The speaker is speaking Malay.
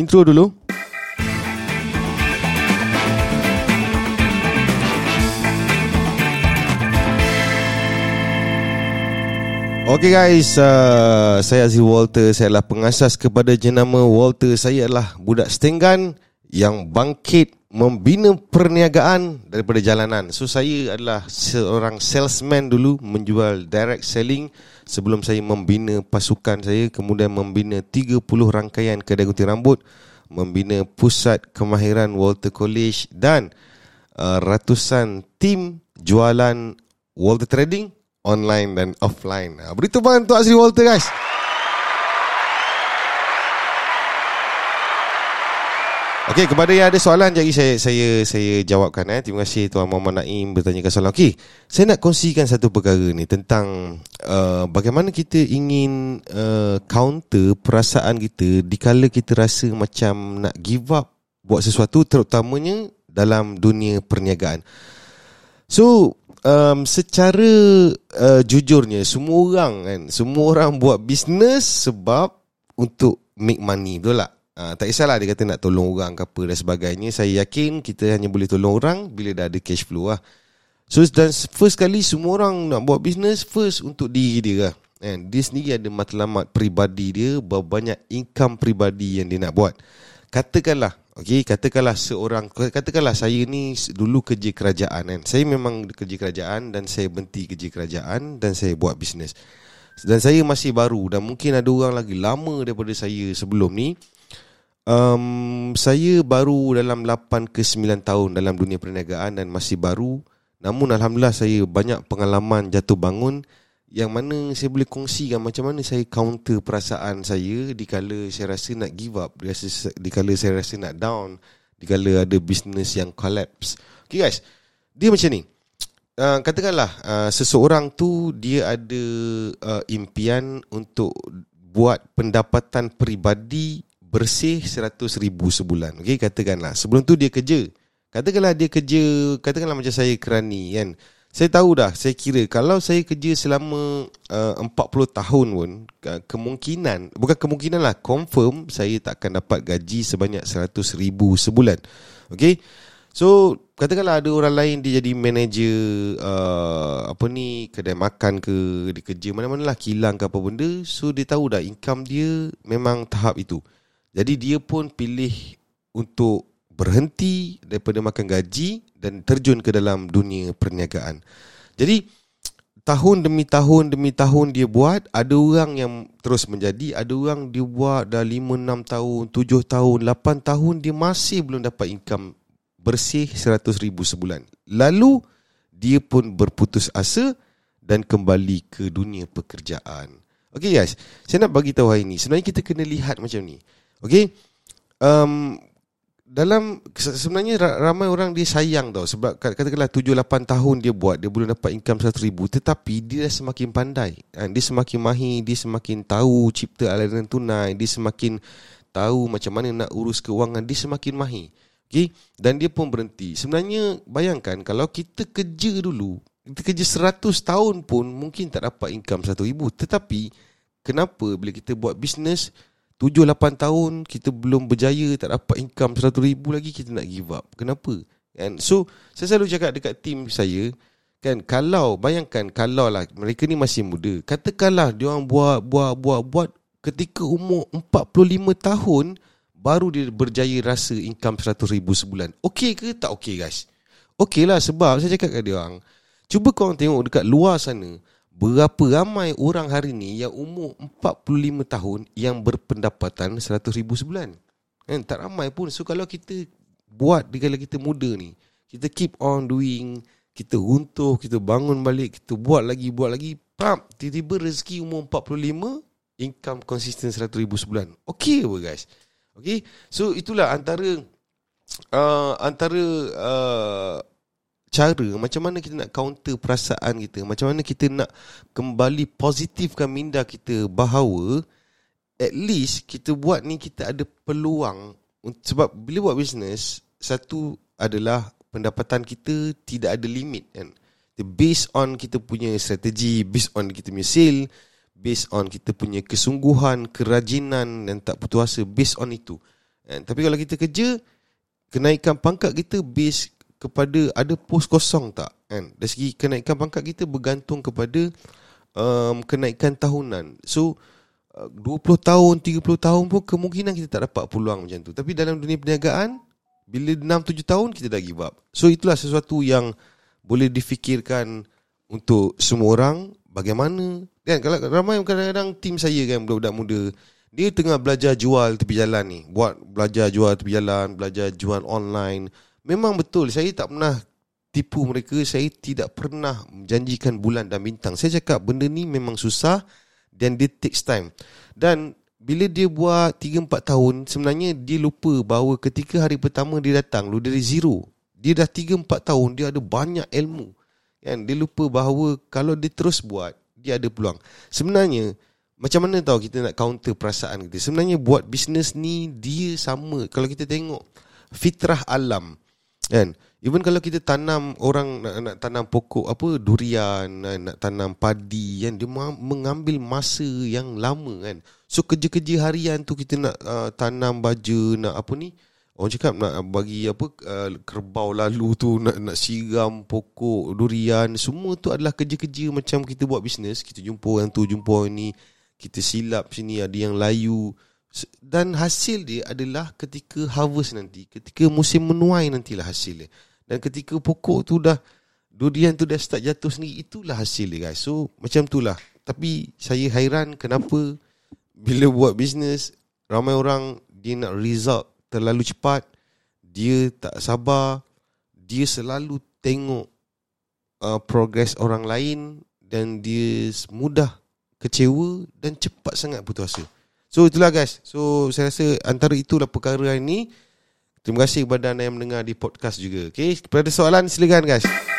intro dulu. Okay guys, uh, saya Aziz Walter, saya adalah pengasas kepada jenama Walter. Saya adalah budak Stenggan yang bangkit membina perniagaan daripada jalanan. So saya adalah seorang salesman dulu menjual direct selling sebelum saya membina pasukan saya kemudian membina 30 rangkaian kedai gunting rambut, membina pusat kemahiran Walter College dan uh, ratusan tim jualan Walter Trading online dan offline. Beri tepukan untuk Azri Walter guys. Okey, kepada yang ada soalan jadi saya saya saya jawabkan eh. Terima kasih Tuan Muhammad Naim bertanyakan soalan. Okey, saya nak kongsikan satu perkara ni tentang uh, bagaimana kita ingin uh, counter perasaan kita dikala kita rasa macam nak give up buat sesuatu terutamanya dalam dunia perniagaan. So, um, secara uh, jujurnya semua orang kan semua orang buat bisnes sebab untuk make money betul tak uh, tak kisahlah dia kata nak tolong orang ke apa dan sebagainya saya yakin kita hanya boleh tolong orang bila dah ada cash flow lah so dan first kali semua orang nak buat bisnes first untuk diri dia lah kan dia sendiri ada matlamat peribadi dia berapa banyak income peribadi yang dia nak buat katakanlah Okey, katakanlah seorang katakanlah saya ni dulu kerja kerajaan kan. Saya memang kerja kerajaan dan saya berhenti kerja kerajaan dan saya buat bisnes. Dan saya masih baru dan mungkin ada orang lagi lama daripada saya sebelum ni. Um, saya baru dalam 8 ke 9 tahun dalam dunia perniagaan dan masih baru. Namun alhamdulillah saya banyak pengalaman jatuh bangun yang mana saya boleh kongsikan macam mana saya counter perasaan saya dikala saya rasa nak give up, dikala saya rasa nak down, dikala ada business yang collapse. Okay guys, dia macam ni. Uh, katakanlah uh, seseorang tu dia ada uh, impian untuk buat pendapatan peribadi bersih 100 ribu sebulan. Okay, katakanlah. Sebelum tu dia kerja. Katakanlah dia kerja, katakanlah macam saya kerani kan. Saya tahu dah, saya kira kalau saya kerja selama uh, 40 tahun pun uh, kemungkinan, bukan kemungkinan lah, confirm saya tak akan dapat gaji sebanyak 100 ribu sebulan. Okay? So, katakanlah ada orang lain dia jadi manager uh, apa ni, kedai makan ke, dia kerja mana-mana lah, kilang ke apa benda. So, dia tahu dah income dia memang tahap itu. Jadi, dia pun pilih untuk berhenti daripada makan gaji dan terjun ke dalam dunia perniagaan. Jadi tahun demi tahun demi tahun dia buat, ada orang yang terus menjadi, ada orang dia buat dah 5 6 tahun, 7 tahun, 8 tahun dia masih belum dapat income bersih 100 ribu sebulan. Lalu dia pun berputus asa dan kembali ke dunia pekerjaan. Okay guys, saya nak bagi tahu hari ni. Sebenarnya kita kena lihat macam ni. Okay, um, dalam sebenarnya ramai orang dia sayang tau. Sebab katakanlah 7 8 tahun dia buat dia belum dapat income 100 ribu. Tetapi dia dah semakin pandai. Kan? dia semakin mahir dia semakin tahu cipta aliran tunai dia semakin tahu macam mana nak urus keuangan dia semakin mahir. Okey dan dia pun berhenti. Sebenarnya bayangkan kalau kita kerja dulu kita kerja 100 tahun pun mungkin tak dapat income 1 ribu. Tetapi kenapa bila kita buat bisnes Tujuh, lapan tahun kita belum berjaya tak dapat income seratus ribu lagi kita nak give up. Kenapa? And so saya selalu cakap dekat tim saya kan kalau bayangkan kalau lah mereka ni masih muda katakanlah dia orang buat buat buat buat ketika umur 45 tahun baru dia berjaya rasa income seratus ribu sebulan. Okey ke tak okey guys? Okey lah sebab saya cakap kat dia orang cuba kau tengok dekat luar sana Berapa ramai orang hari ni yang umur 45 tahun yang berpendapatan 100 ribu sebulan? Kan? Tak ramai pun. So kalau kita buat kala kita muda ni, kita keep on doing, kita runtuh, kita bangun balik, kita buat lagi, buat lagi, pam, tiba-tiba rezeki umur 45, income konsisten 100 ribu sebulan. Okay apa guys? Okay? So itulah antara uh, antara uh, cara macam mana kita nak counter perasaan kita macam mana kita nak kembali positifkan minda kita bahawa at least kita buat ni kita ada peluang sebab bila buat bisnes satu adalah pendapatan kita tidak ada limit kan based on kita punya strategi based on kita punya sale based on kita punya kesungguhan kerajinan dan tak putus asa based on itu kan? Tapi kalau kita kerja Kenaikan pangkat kita Base kepada Ada pos kosong tak kan? Dari segi kenaikan pangkat kita Bergantung kepada um, Kenaikan tahunan. So 20 uh, tahun 30 tahun pun Kemungkinan kita tak dapat peluang macam tu. Tapi dalam dunia perniagaan Bila 6-7 tahun Kita dah give up. So itulah sesuatu yang Boleh difikirkan Untuk semua orang Bagaimana Kan? Kalau ramai kadang-kadang Tim saya kan Budak-budak muda dia tengah belajar jual tepi jalan ni. Buat belajar jual tepi jalan Belajar jual online Memang betul Saya tak pernah tipu mereka Saya tidak pernah Janjikan bulan dan bintang. Saya cakap benda ni memang susah Dan dia takes time. Dan bila dia buat 3-4 tahun Sebenarnya dia lupa bahawa Ketika hari pertama dia datang Lu dari zero Dia dah 3-4 tahun Dia ada banyak ilmu. Kan? Dia lupa bahawa Kalau dia terus buat Dia ada peluang. Sebenarnya macam mana tahu kita nak counter perasaan kita? Sebenarnya buat bisnes ni Dia sama. Kalau kita tengok Fitrah alam Kan? Even kalau kita tanam Orang nak, nak tanam pokok Apa Durian Nak tanam padi kan? Dia mengambil masa Yang lama kan? So kerja-kerja harian tu Kita nak uh, tanam baja Nak apa ni? Orang cakap nak bagi apa uh, kerbau lalu tu nak nak siram pokok durian semua tu adalah kerja-kerja macam kita buat bisnes. Kita jumpa orang tu jumpa orang ni kita silap sini ada yang layu dan hasil dia adalah ketika harvest nanti ketika musim menuai nantilah hasil dia. Dan ketika pokok tu dah durian tu dah start jatuh sendiri itulah hasil dia guys. So macam itulah. Tapi saya hairan kenapa bila buat bisnes ramai orang dia nak result terlalu cepat dia tak sabar dia selalu tengok uh, progress orang lain dan dia mudah kecewa dan cepat sangat putus asa. So itulah guys. So saya rasa antara itulah perkara ini. Terima kasih kepada anda yang mendengar di podcast juga. Okay, kepada soalan silakan guys.